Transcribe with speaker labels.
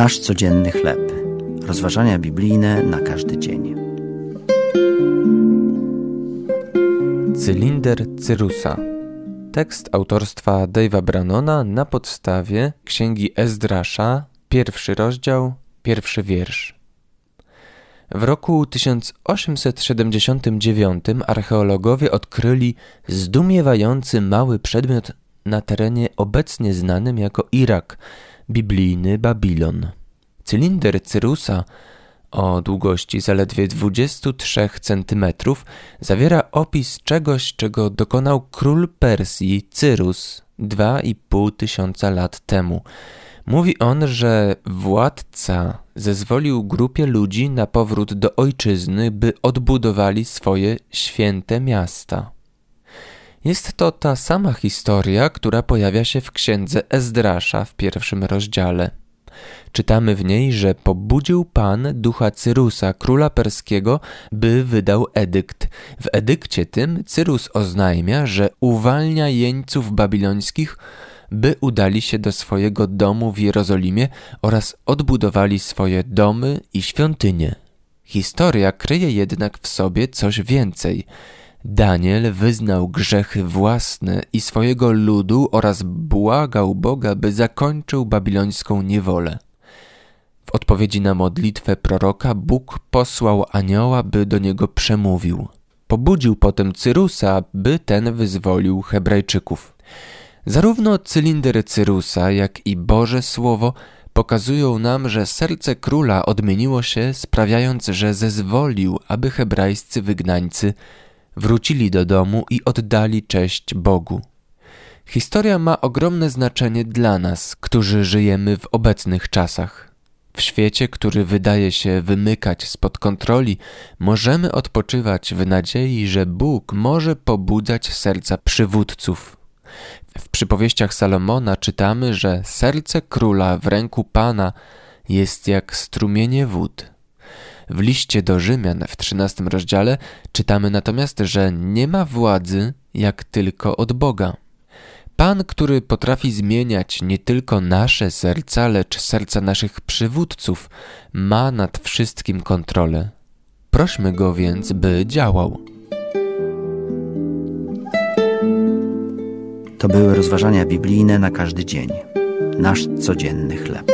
Speaker 1: Nasz codzienny chleb. Rozważania biblijne na każdy dzień.
Speaker 2: Cylinder Cyrusa. Tekst autorstwa Dave'a Brannona na podstawie księgi Ezdrasza, pierwszy rozdział, pierwszy wiersz. W roku 1879 archeologowie odkryli zdumiewający mały przedmiot na terenie obecnie znanym jako Irak, biblijny Babilon. Cylinder Cyrusa o długości zaledwie 23 cm zawiera opis czegoś, czego dokonał król Persji Cyrus 2,5 tysiąca lat temu. Mówi on, że władca zezwolił grupie ludzi na powrót do ojczyzny, by odbudowali swoje święte miasta. Jest to ta sama historia, która pojawia się w księdze Ezdrasza w pierwszym rozdziale. Czytamy w niej, że pobudził Pan ducha Cyrusa, króla perskiego, by wydał edykt. W edykcie tym Cyrus oznajmia, że uwalnia jeńców babilońskich, by udali się do swojego domu w Jerozolimie oraz odbudowali swoje domy i świątynie. Historia kryje jednak w sobie coś więcej – Daniel wyznał grzechy własne i swojego ludu oraz błagał Boga, by zakończył babilońską niewolę. W odpowiedzi na modlitwę proroka Bóg posłał anioła, by do niego przemówił. Pobudził potem Cyrusa, by ten wyzwolił Hebrajczyków. Zarówno cylinder Cyrusa, jak i Boże Słowo pokazują nam, że serce króla odmieniło się, sprawiając, że zezwolił, aby hebrajscy wygnańcy wrócili do domu i oddali cześć Bogu. Historia ma ogromne znaczenie dla nas, którzy żyjemy w obecnych czasach. W świecie, który wydaje się wymykać spod kontroli, możemy odpoczywać w nadziei, że Bóg może pobudzać serca przywódców. W przypowieściach Salomona czytamy, że serce króla w ręku Pana jest jak strumienie wód. W liście do Rzymian w XIII rozdziale czytamy natomiast, że nie ma władzy jak tylko od Boga. Pan, który potrafi zmieniać nie tylko nasze serca, lecz serca naszych przywódców, ma nad wszystkim kontrolę. Prośmy go więc, by działał.
Speaker 1: To były rozważania biblijne na każdy dzień. Nasz codzienny chleb.